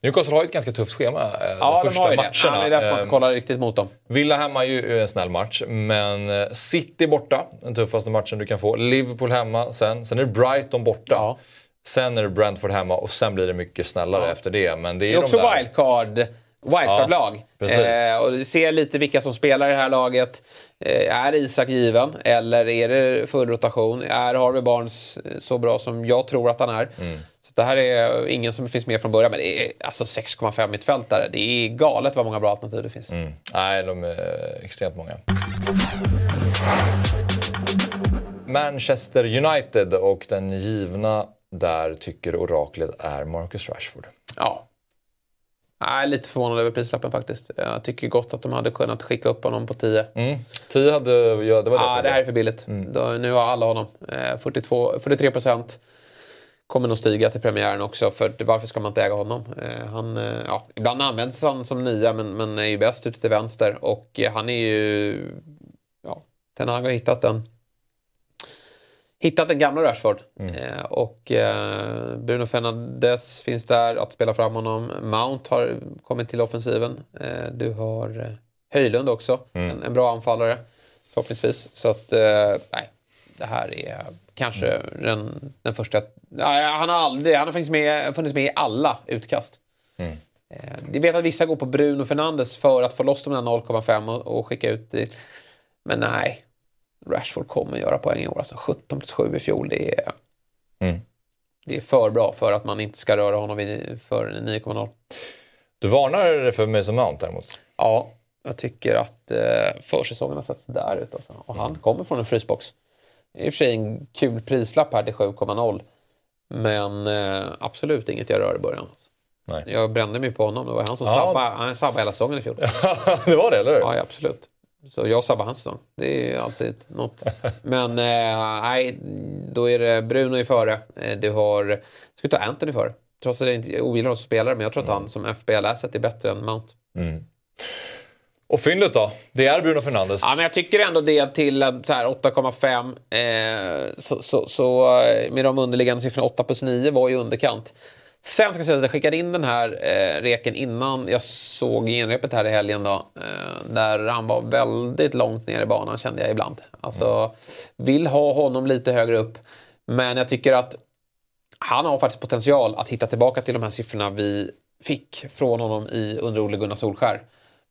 Newcastle har ju ett ganska tufft schema eh, ja, de första har ju matcherna. Ja, det är därför man inte kollar riktigt mot dem. Villa hemma är ju en snäll match, men City borta, den tuffaste matchen du kan få. Liverpool hemma sen, sen är det Brighton borta. Ja. Sen är det Brentford hemma och sen blir det mycket snällare ja. efter det. Men det är, det är också där... wildcard. Wildcard-lag. Ja, eh, och ser lite vilka som spelar i det här laget. Eh, är Isak given eller är det full rotation? Är Harvey Barnes så bra som jag tror att han är? Mm. Så Det här är ingen som finns med från början, men det är alltså 6,5 mittfältare. Det är galet vad många bra alternativ det finns. Mm. Nej, de är extremt många. Manchester United och den givna där tycker oraklet är Marcus Rashford. Ja. Jag är lite förvånad över prislappen faktiskt. Jag tycker gott att de hade kunnat skicka upp honom på 10. Mm. 10 hade... Ja, det var det. Ja, det här är för billigt. Mm. Då, nu har alla honom. 42, 43 procent. Kommer nog stiga till premiären också, för varför ska man inte äga honom? Eh, han, eh, ja, ibland används han som nia, men, men är ju bäst ute till vänster. Och han är ju... Ja, Ten har hittat en hittat den gamla Rashford. Mm. Eh, och eh, Bruno Fernandes finns där att spela fram honom. Mount har kommit till offensiven. Eh, du har eh, Höjlund också, mm. en, en, bra anfallare förhoppningsvis. Så att, eh, nej, det här är kanske mm. den, den första... Nej, han har aldrig, han har funnits med, funnits med i alla utkast. Mm. Eh, vi vet att vissa går på Bruno Fernandes för att få loss de där 0,5 och, och skicka ut det. Men nej, Rashford kommer göra poäng i år. Alltså 17 plus 7 i fjol, det är, mm. det är för bra för att man inte ska röra honom för 9,0. Du varnar för Mason Mount däremot? Ja, jag tycker att eh, försäsongen har sett där ut. Alltså. Och han mm. kommer från en frysbox. Det är i och för sig en kul prislapp här till 7,0. Men eh, absolut inget jag rör i början. Alltså. Nej. Jag brände mig på honom. Det var han som ja. sabbade, han sabbade hela säsongen i fjol. det var det, eller hur? Ja, absolut. Så jag sabbar hans säsong. Det är alltid något. Men eh, nej, då är det Bruno i före. Eh, du har... Ska ta Anthony före. Trots att jag inte ogillar honom som spelare, men jag tror att han mm. som FBL-asset är bättre än Mount. Mm. Och fyndet då? Det är Bruno Fernandes. Ja, men jag tycker ändå det till 8,5. Eh, så, så, så, eh, med de underliggande siffrorna 8 plus 9 var ju underkant. Sen ska jag säga att jag skickade in den här eh, reken innan jag såg genrepet här i helgen. Då, eh, där han var väldigt långt ner i banan kände jag ibland. Alltså, mm. vill ha honom lite högre upp. Men jag tycker att han har faktiskt potential att hitta tillbaka till de här siffrorna vi fick från honom i, under Ole Gunnar Solskär.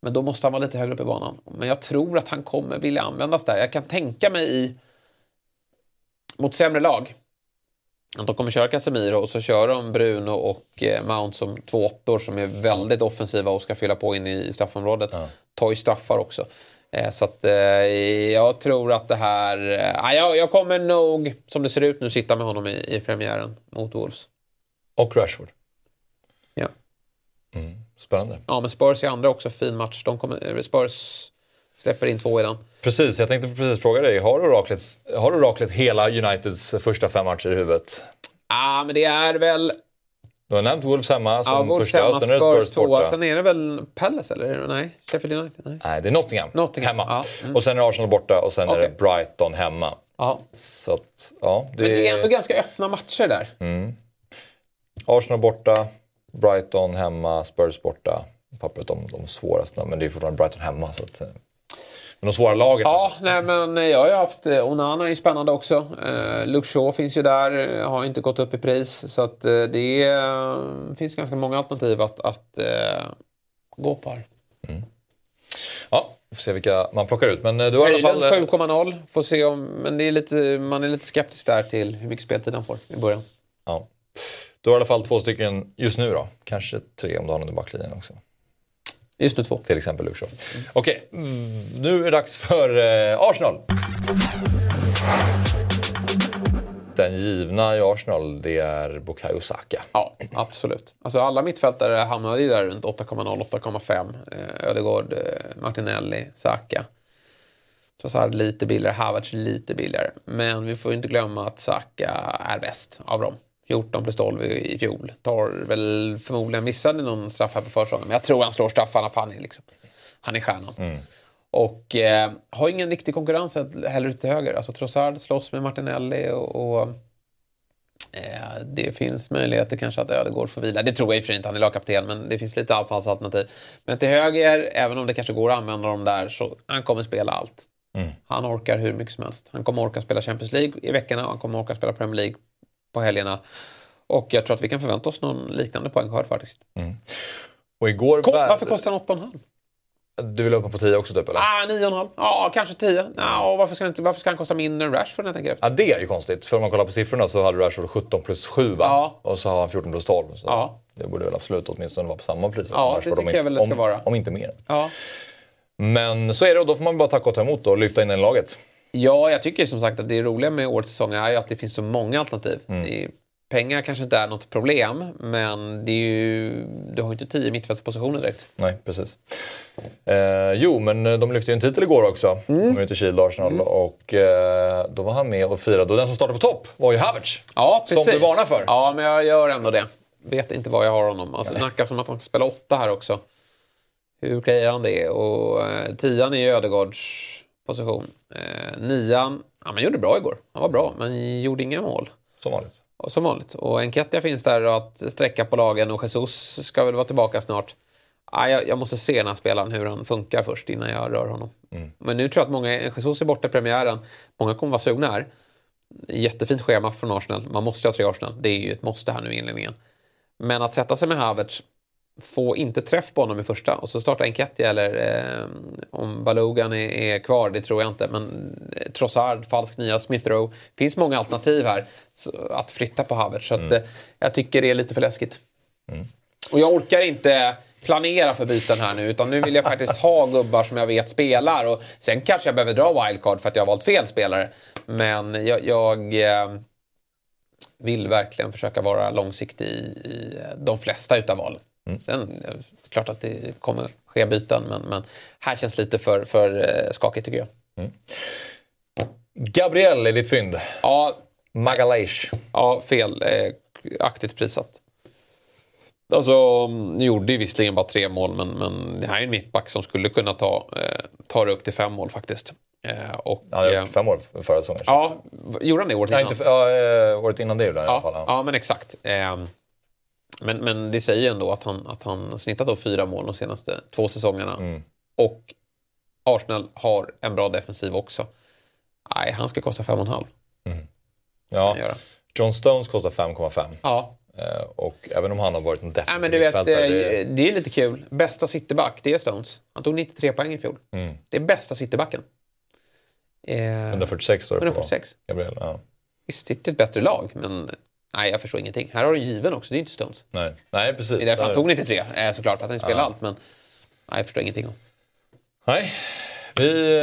Men då måste han vara lite högre upp i banan. Men jag tror att han kommer vilja användas där. Jag kan tänka mig i mot sämre lag att de kommer köra Casemiro och så kör de Bruno och eh, Mount som två åttor som är väldigt offensiva och ska fylla på in i straffområdet. Ja. Ju straffar också. Eh, så att eh, jag tror att det här... Eh, jag, jag, kommer nog, som det ser ut nu, sitta med honom i, i premiären mot Wolves. Och Rashford. Ja. Mm, spännande. Ja, men Spurs i andra också fin match. De kommer, Spurs släpper in två i den. Precis, jag tänkte precis fråga dig. Har oraklet, har oraklet hela Uniteds första fem matcher i huvudet? Ja, ah, men det är väl... Du har nämnt Wolves hemma som ja, Wolves första, hemma, sen är det Spurs, tvåa. Sen är det väl Palace eller? Nej, Sheffield United? Nej, Nej det är Nottingham, Nottingham. hemma. Ja. Mm. Och sen är det Arsenal borta och sen okay. är det Brighton hemma. Ja. Så att, ja, det... Men det är ändå ganska öppna matcher där. Mm. Arsenal borta, Brighton hemma, Spurs borta. Pappret om de svåraste, men det är fortfarande Brighton hemma. Så att, eh. De svåra lagen. Ja, nej, men jag har ju haft... eh, Onana är ju spännande också. Eh, Luke Shaw finns ju där, eh, har inte gått upp i pris. Så att eh, det är, finns ganska många alternativ att, att eh, gå på här. Ja, vi får se vilka man plockar ut. Men eh, du har i alla fall... Höjden eh, 7,0. Får se om... Men det är lite, man är lite skeptisk där till hur mycket speltid han får i början. Ja. Du har i alla fall två stycken just nu då. Kanske tre om du har någon i backlinjen också. Just nu två. Till exempel Luke Shaw. Okej, mm, nu är det dags för eh, Arsenal. Den givna i Arsenal, det är Bukayo Saka. Ja, absolut. Alltså alla mittfältare hamnade ju där runt 8,0, 8,5. Eh, Ödegaard, eh, Martinelli, Saka. Trossard lite billigare, Havertz lite billigare. Men vi får ju inte glömma att Saka är bäst av dem. 14 plus 12 i i fjol. Tar väl förmodligen missade någon straff här på försäsongen. Men jag tror han slår straffarna för han är, liksom, han är stjärnan. Och eh, har ingen riktig konkurrens heller ute till höger. Alltså Trossard slåss med Martinelli och, och Eh, Det finns möjligheter kanske att Ödegård får vila. Det tror jag i och för sig inte, han är lagkapten, men det finns lite anfallsalternativ. Men till höger, även om det kanske går att använda dem där, så han kommer spela allt. Han orkar hur mycket som helst. Han kommer orka spela Champions League i veckorna och han kommer orka spela Premier League på helgerna. Och jag tror att vi kan förvänta oss någon liknande poängskörd faktiskt. Och igår... Ko- vär- varför kostar han 8,5? Du vill upp på 10 också typ eller? Ah, 9,5. Ja, kanske 10. Ja, och varför, ska inte, varför ska han kosta mindre än Rashford när jag tänker efter? Ja, det är ju konstigt. För om man kollar på siffrorna så hade Rashford 17 plus 7 va? Ja. Och så har han 14 plus 12. Så Ja. Det borde väl absolut åtminstone vara på samma pris. som Ja, det Rashford, om jag väl det ska om, vara. Om inte mer. Ja. Men så är det och då får man bara tacka och ta emot och lyfta in den laget. Ja, jag tycker som sagt att det roliga med årets säsong är ju att det finns så många alternativ. Är, pengar kanske inte är något problem, men det är ju, du har ju inte tio mittfältspositioner direkt. Nej, precis. Eh, jo, men eh, de lyfte ju en titel igår också. Mm. De var ute i Shield Arsenal och eh, då var han med och firade. Och den som startade på topp var ju Havertz. Ja, Som precis. du varnar för. Ja, men jag gör ändå det. Vet inte vad jag har honom. Alltså, det snackas om att han ska spela åtta här också. Hur grejer han det? Och eh, tian är ju Ödegårds position. Eh, nian, ja, men gjorde bra igår. Han var bra, men gjorde inga mål. Som vanligt. Och som vanligt. Och Enketia finns där att sträcka på lagen och Jesus ska väl vara tillbaka snart. Ah, jag, jag måste se den här spelaren hur han funkar först innan jag rör honom. Men nu tror jag att många, Jesus är borta i premiären. Många kommer vara sugna här. Jättefint schema från Arsenal. Man måste ha tre Arsenal. Det är ju ett måste här nu i inledningen. Men att sätta sig med Havertz, få inte träff på honom i första och så starta Enketia eller eh, om Balogan är, är kvar, det tror jag inte. Men eh, Trossard, falsk nia, Smith Rowe. finns många alternativ här så, att flytta på Havertz. Så att, eh, jag tycker det är lite för läskigt. Och jag orkar inte planera för byten här nu utan nu vill jag faktiskt ha gubbar som jag vet spelar. Och sen kanske jag behöver dra wildcard för att jag har valt fel spelare. Men jag, jag eh, vill verkligen försöka vara långsiktig i, i de flesta utav valen. Sen eh, det är klart att det kommer ske byten men, men här känns lite för, för eh, skakigt tycker jag. Gabriel är ditt fynd. Ja, Magalhaes. Ja, fel. Eh, aktigt prissatt. Alltså, nu gjorde ju visserligen bara tre mål, men, men det här är en mittback som skulle kunna ta, eh, ta det upp till fem mål faktiskt. Eh, och, Han har eh, gjort fem år förra säsongen. ja, gjorde han det året Nej, innan? inte, för- ja, eh, året innan det gjorde han i alla ja, fall. Ja. ja, men exakt. Eh, men, men det säger ändå att han, att han snittat då fyra mål de senaste två säsongerna. Mm. Och Arsenal har en bra defensiv också. Nej, han ska kosta fem och en halv. Ja. John Stones kostar 5,5. Ja, Eh, och även om han har varit en defensiv Nej, men du vet, eh, det... det- är lite kul. Bästa cityback, det är Stones. Han tog 93 poäng i fjol. Mm. Det är bästa citybacken. Eh, 146 står det på. 146. Gabriel, ja. Visst, City är ett bättre lag, men nej, jag förstår ingenting. Här har du en given också, det är inte Stones. Nej. Nej, precis. Det är därför han tog 93, eh, såklart, för att han spelar Ja. allt. Men nej, jag förstår ingenting. om. Nej. Vi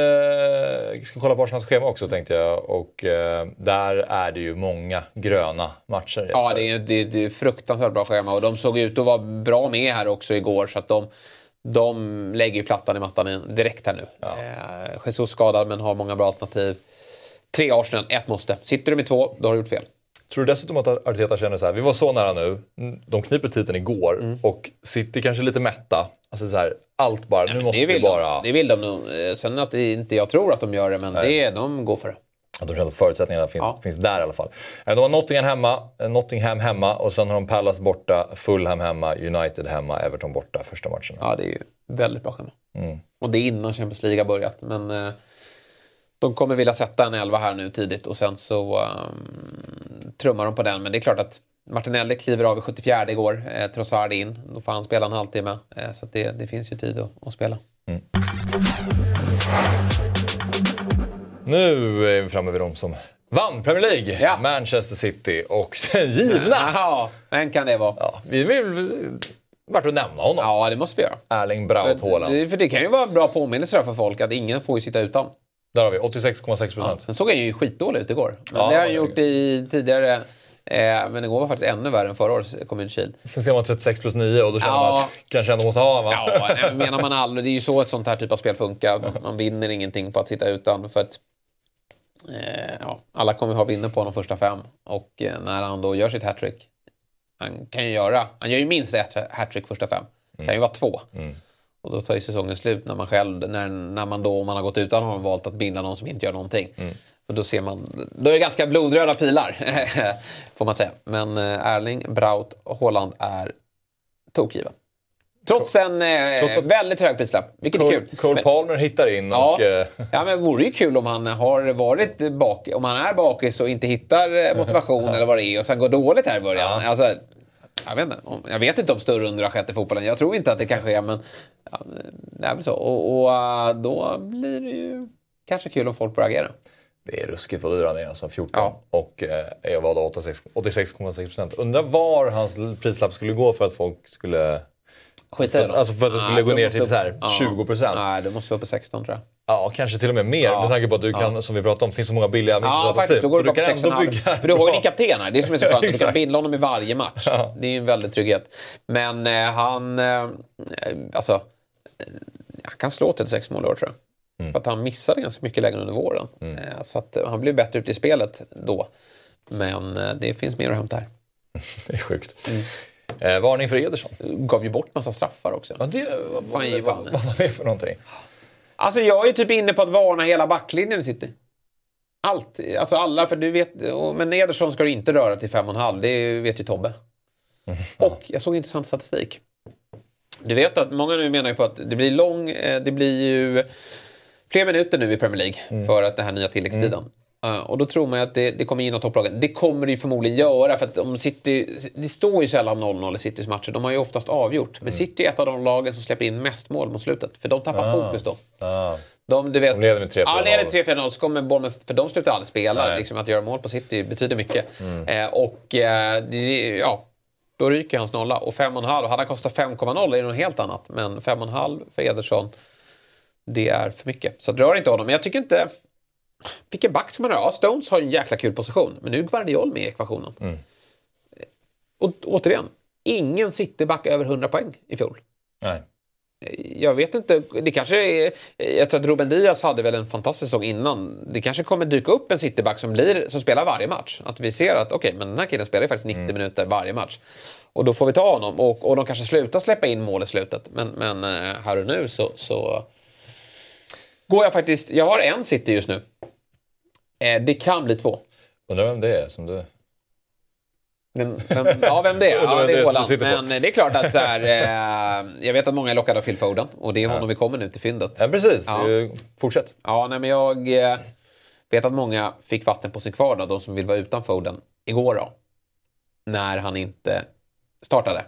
eh, ska kolla på Arsenals schema också tänkte jag. Och eh, där är det ju många gröna matcher. Ja, det är, det, är- det är fruktansvärt bra schema och de såg ut att vara bra med här också igår. Så att de, de lägger ju plattan i mattan direkt här nu. Eh, Jesus skadad men har många bra alternativ. Tre Arsenal, ett måste. Sitter du med två, då har du gjort fel. Tror du dessutom att Arteta känner så här, vi var så nära nu, de kniper titeln igår Mm. och City kanske lite mätta. Alltså så här, allt bara, nu måste vi bara... de. Det vill de nog. Eh, Sen att det inte jag tror att de gör det, men det, de går för det. Att de känner att förutsättningarna finns, Ja. finns där i alla fall. Eh, De har Nottingham hemma, eh, Nottingham hemma och sen har de Palace borta, Fulham hemma, United hemma, Everton borta första matchen. Ja, det är ju Väldigt bra schema. Mm. Och det är innan Champions League har börjat. Men de kommer vilja sätta en elva här nu tidigt och sen så um, trummar de på den. Men det är klart att Martinelli kliver av i 74 igår. Eh, Trossard in. Då får han spela en halvtimme. Eh, så det, det finns ju tid att, att spela. Nu är vi framme vid de som vann Premier League. Ja. Manchester City och den givna. Jaha, vem kan det vara? Ja, vi vill vart att nämna honom. Ja, det måste vi göra. Erling Braut Haaland. För, för det kan ju vara bra påminnelse för folk att ingen får ju sitta utan. Där har vi 86,6 procent. Sen såg han ju skitdålig ut igår. Men Ja, det har han gjort i tidigare. Eh, men igår var faktiskt ännu värre än förra årets Community. Sen ser man 36 plus 9 och då känner man Ja. att kanske ändå måste ha va? Ja, nej, men menar man aldrig. Det är ju så ett sånt här typ av spel funkar. Man, man vinner ingenting på att sitta utan. För att eh, ja, alla kommer ha vinner på de första fem. Och eh, när han då gör sitt hattrick. Han kan ju göra, han gör ju minst ett hattrick första fem. kan ju vara två. Och då tar ju säsongen slut när man själv, när, när man då, om man har gått utan honom, valt att binda någon som inte gör någonting. Och då ser man, då är det ganska blodröda pilar, får man säga. Men eh, Erling, Braut och Haaland är tokgiven. Trots en eh, Trots att- väldigt hög prislapp, vilket är Cole, kul. Cole Men- Palmer hittar in Ja, och... Eh, ja, men vore ju kul om han har varit bak, om han är bakis och inte hittar eh, motivation eller vad det är och sen går dåligt här i början. Ja. Alltså, jag, vet inte, om, jag vet inte om större under har skett i fotbollen. Jag tror inte att det kan ske, men ja, det är väl så. Och, och eh, då blir det ju kanske kul om folk börjar agera. det är ruskigt dyr han är, alltså 14. Ja. Och eh, jag 86 86,6 procent. Undrar var hans prislapp skulle gå för att folk skulle... Skita i För att- alltså för att det skulle gå ner till så här 20%. Nej, det måste vara på 16 tror jag. Ja, kanske till och med mer. Ja. Med tanke på att du kan, som vi pratade om, finns så måga billiga Ja, faktiskt. Då går så du kan ändå 6,5. bygga... För du har ju din kapten här. Det är som är så skönt. Du kan binda honom i varje match. Det är ju en väldig trygghet. Men eh, han... Eh, alltså... eh, Han kan slå 36 mål i år tror jag. Mm. För att han missade ganska mycket längre under våren. Eh, så att eh, han blev bättre ute i spelet då. Men eh, det finns mer att hämta här. Det är sjukt. Mm. Eh, varning för Ederson. Gav ju bort massa straffar också. Ja, det, vad, vad, Fan, vad, vad var det för någonting? Alltså jag är typ inne på att varna hela backlinjen i City. Allt. Alltså alla, för du vet, men Ederson ska du inte röra till 5,5. Det vet ju Tobbe. Och jag såg intressant statistik. Du vet att många nu menar ju på att det blir lång, eh, det blir ju fler minuter nu i Premier League för att den här nya tilläggstiden. Eh, och då tror man ju att det, det kommer gynna topplagen. Det kommer det ju förmodligen göra för att om City, det står ju sällan 0-0 i Citys matcher. De har ju oftast avgjort. Men City är ett av de lagen som släpper in mest mål mot slutet. För de tappar fokus då. Ah. De, du vet, De leder med 3-4-0. Ja, leder 3-4-0 så kommer Bournemouth, för de slutar aldrig spela. Mm. Liksom, att göra mål på City betyder mycket. Eh, och eh, det, ja, då ryker hans nolla. Och 5,5, hade han kostat 5,0 är det något helt annat. Men 5,5 för Ederson, det är för mycket. Så rör inte honom. Men jag tycker inte... Vilken back ska man ha? Ja, Stones har ju en jäkla kul position. Men nu är Guardiol med i ekvationen. Mm. Och återigen, ingen Cityback över 100 poäng i fjol. Nej. Jag vet inte, det kanske är, jag tror att Ruben Diaz hade väl en fantastisk säsong innan. Det kanske kommer dyka upp en cityback som, blir, som spelar varje match. Att vi ser att okej, men den här killen spelar ju faktiskt 90 minuter varje match. Och då får vi ta honom och, och de kanske slutar släppa in mål i slutet. Men, men eh, här och nu så, så går jag faktiskt, jag har en city just nu. Eh, det kan bli två. Undrar vem det är som du... Vem, vem, ja, vem det är? Ja, det är på. Men det är klart att så här, eh, jag vet att många är lockade av Phil Foden och det är honom vi kommer nu till fyndet. Ja, precis. Ja. Eh, Fortsätt. Ja, nej, men jag eh, vet att många fick vatten på sin kvarn, de som vill vara utan Foden, igår då. När han inte startade.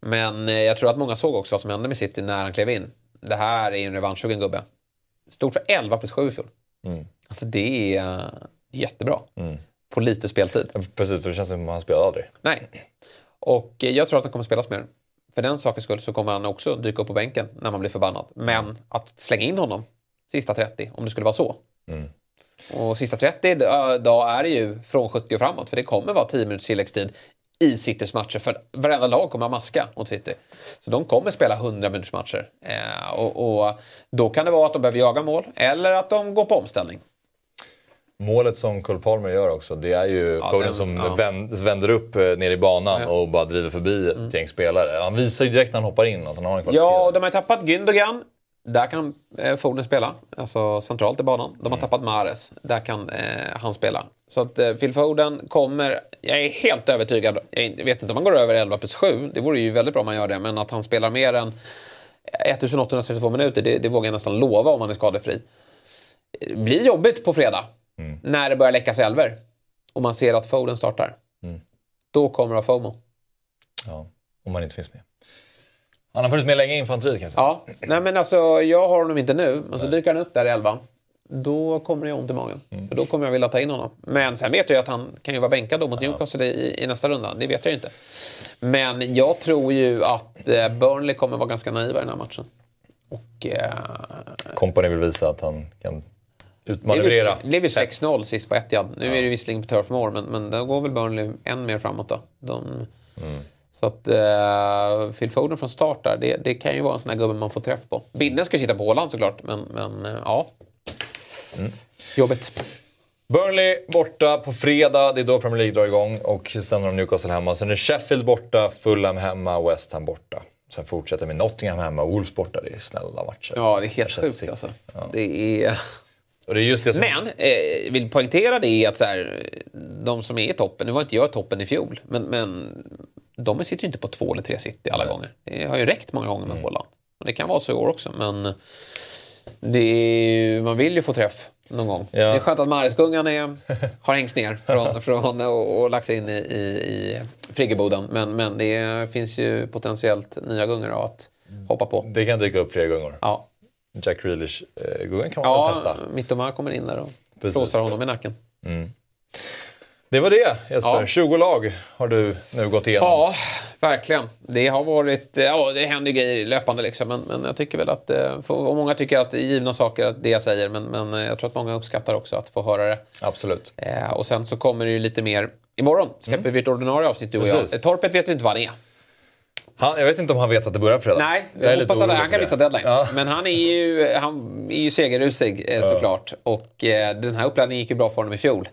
Men eh, jag tror att många såg också vad som hände med City när han klev in. Det här är en revanschsugen gubbe. Stod för 11 plus 7 i fjol. Alltså det är eh, jättebra. På lite speltid. Precis, för det känns som att han spelar aldrig. Nej. Och eh, jag tror att han kommer spelas mer. För den sakens skull så kommer han också dyka upp på bänken när man blir förbannad. Men att slänga in honom sista 30, om det skulle vara så. Och sista 30 då- då är det ju från 70 och framåt. För det kommer vara 10 minuters tilläggstid i Citys matcher. För varenda lag kommer ha maska mot City. Så de kommer spela 100 minuters matcher. Eh, och, och då kan det vara att de behöver jaga mål eller att de går på omställning. Målet som Cole Palmer gör också, det är ju Ja, Foden den- som ja. vänd, vänder upp eh, ner i banan Ja. Mm. och bara driver förbi ett gäng spelare. Han visar ju direkt när han hoppar in att han har en kvalitet. Ja, och de har tappat Gündogan. Där kan eh, Foden spela, alltså centralt i banan. De har tappat Mares. Där kan eh, han spela. Så att eh, Phil Foden kommer, jag är helt övertygad, jag vet inte om han går över 11 plus 7, det vore ju väldigt bra om han gör det, men att han spelar mer än 1832 minuter, det, det vågar jag nästan lova om han är skadefri. Det blir jobbigt på fredag. Mm. När det börjar läckas älver. Och man ser att Foden startar. Mm. Då kommer det vara FOMO. Ja, om man inte finns med. Han har funnits med länge i infanteriet kan jag säga. Ja, nej men alltså jag har honom inte nu. Men så dyker han upp där i elvan. Då kommer det ont i magen. Mm. För då kommer jag vilja ta in honom. Men sen vet jag ju att han kan ju vara bänkad då mot Newcastle i, i nästa runda. Det vet jag ju inte. Men jag tror ju att eh, Burnley kommer vara ganska naiva i den här matchen. Och... Eh, Company vill visa att han kan det utmanövrera. blev ju 6-0 sist på Etihad. Nu är det visserligen på Turf Moor, men, men då går väl Burnley än mer framåt då. De, Så att uh, Phil Foden från start där, det, det kan ju vara en sån här gubbe man får träff på. Bilden ska sitta på Åland såklart, men, men eh, ja. Jobbigt. Burnley borta på fredag, det är då Premier League drar igång. Och sen har de Newcastle hemma. Sen är det Sheffield borta, Fulham hemma, West Ham borta. Sen fortsätter med Nottingham hemma, Wolves borta. Det är snälla matcher. Ja, det är helt sjukt alltså. Det är... Och det är just det som... Men, eh, vill poängtera det är att så här, de som är i toppen, nu var inte jag i toppen i fjol, men, men de sitter ju inte på två eller tre city alla gånger. Det har ju räckt många gånger med Haaland. Och det kan vara så i år också, men är, man vill ju få träff någon gång. Ja. Det är skönt att Mariskungan är, har hängts ner från, från och, och lagt sig in i, i, i friggeboden. Men, men det finns ju potentiellt nya gungor att hoppa på. Det kan dyka upp flera gånger. Ja, Jack Grealish-gubben kan man väl ja testa. Mittomar kommer in där och Precis. flåsar honom i nacken. Det var det Jesper. Ja. 20 lag har du nu gått igenom. Ja, verkligen. Det har varit, ja det händer grejer löpande liksom. Men, men jag tycker väl att, eh, och många tycker att det är givna saker, det jag säger. Men, men eh, jag tror att många uppskattar också att få höra det. Absolut. Eh, och sen så kommer det ju lite mer, imorgon släpper vi ett ordinarie avsnitt du och jag. Mm. Precis. Eh, Torpet vet vi inte vad han är. Han, jag vet inte om han vet att det börjar på fredag. Nej, Jag jag, hoppas att han kan visa deadline. Ja. Men han är ju, han är ju segerrusig eh, såklart. Och eh, den här uppladdningen gick ju bra för honom i fjol.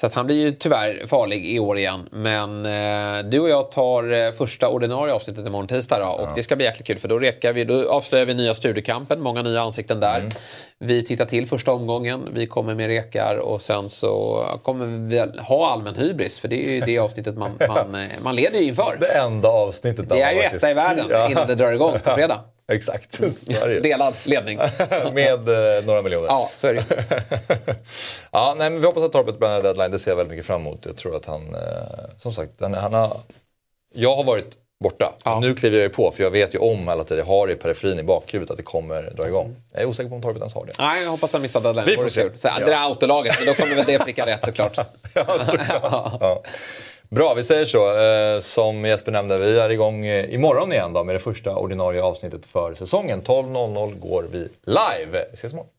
Så att han blir ju tyvärr farlig i år igen. Men eh, du och jag tar eh, första ordinarie avsnittet imorgon tisdag då, och det ska bli jäkligt kul för då, rekar vi, då avslöjar vi nya studiekampen, många nya ansikten där. Mm. Vi tittar till första omgången, vi kommer med rekar och sen så kommer vi ha allmän hybris för det är ju det avsnittet man, man, eh, man leder inför. Det enda avsnittet. Det är ju etta i världen Ja. innan det drar igång på fredag. Exakt, det ju. Delad ledning. Med eh, några miljoner. Ja, så är det ja, nej, men vi hoppas att Torpet bränner deadline. Det ser jag väldigt mycket fram emot. Jag tror att han, eh, som sagt, han, han har... Jag har varit borta. Ja. Nu kliver jag ju på, för jag vet ju om hela tiden, jag har det i periferin i bakhuvudet att det kommer dra igång. Jag är osäker på om Torpet ens har det. Nej, jag hoppas han missar deadline. Vi Det får se. Så, Ja. Dra autolaget, men då kommer väl det pricka rätt såklart. Ja, såklart. ja. Bra, vi säger så. Eh, som Jesper nämnde, vi är igång eh, imorgon igen då med det första ordinarie avsnittet för säsongen. 12.00 går vi live. Vi ses imorgon.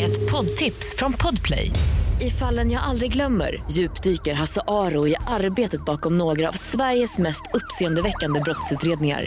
Ett poddtips från Podplay. I fallen jag aldrig glömmer djupdyker Hasse Aro i arbetet bakom några av Sveriges mest uppseendeväckande brottsutredningar.